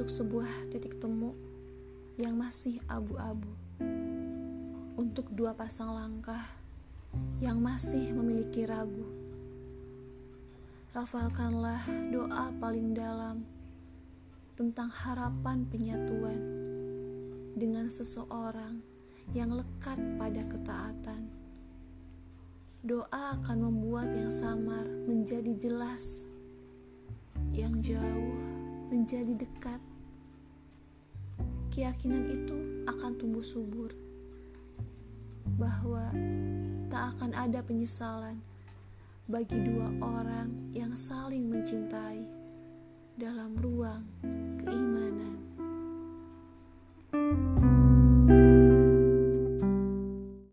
untuk sebuah titik temu yang masih abu-abu, untuk dua pasang langkah yang masih memiliki ragu. Lafalkanlah doa paling dalam tentang harapan penyatuan dengan seseorang yang lekat pada ketaatan. Doa akan membuat yang samar menjadi jelas, yang jauh menjadi dekat. Keyakinan itu akan tumbuh subur bahwa tak akan ada penyesalan bagi dua orang yang saling mencintai dalam ruang.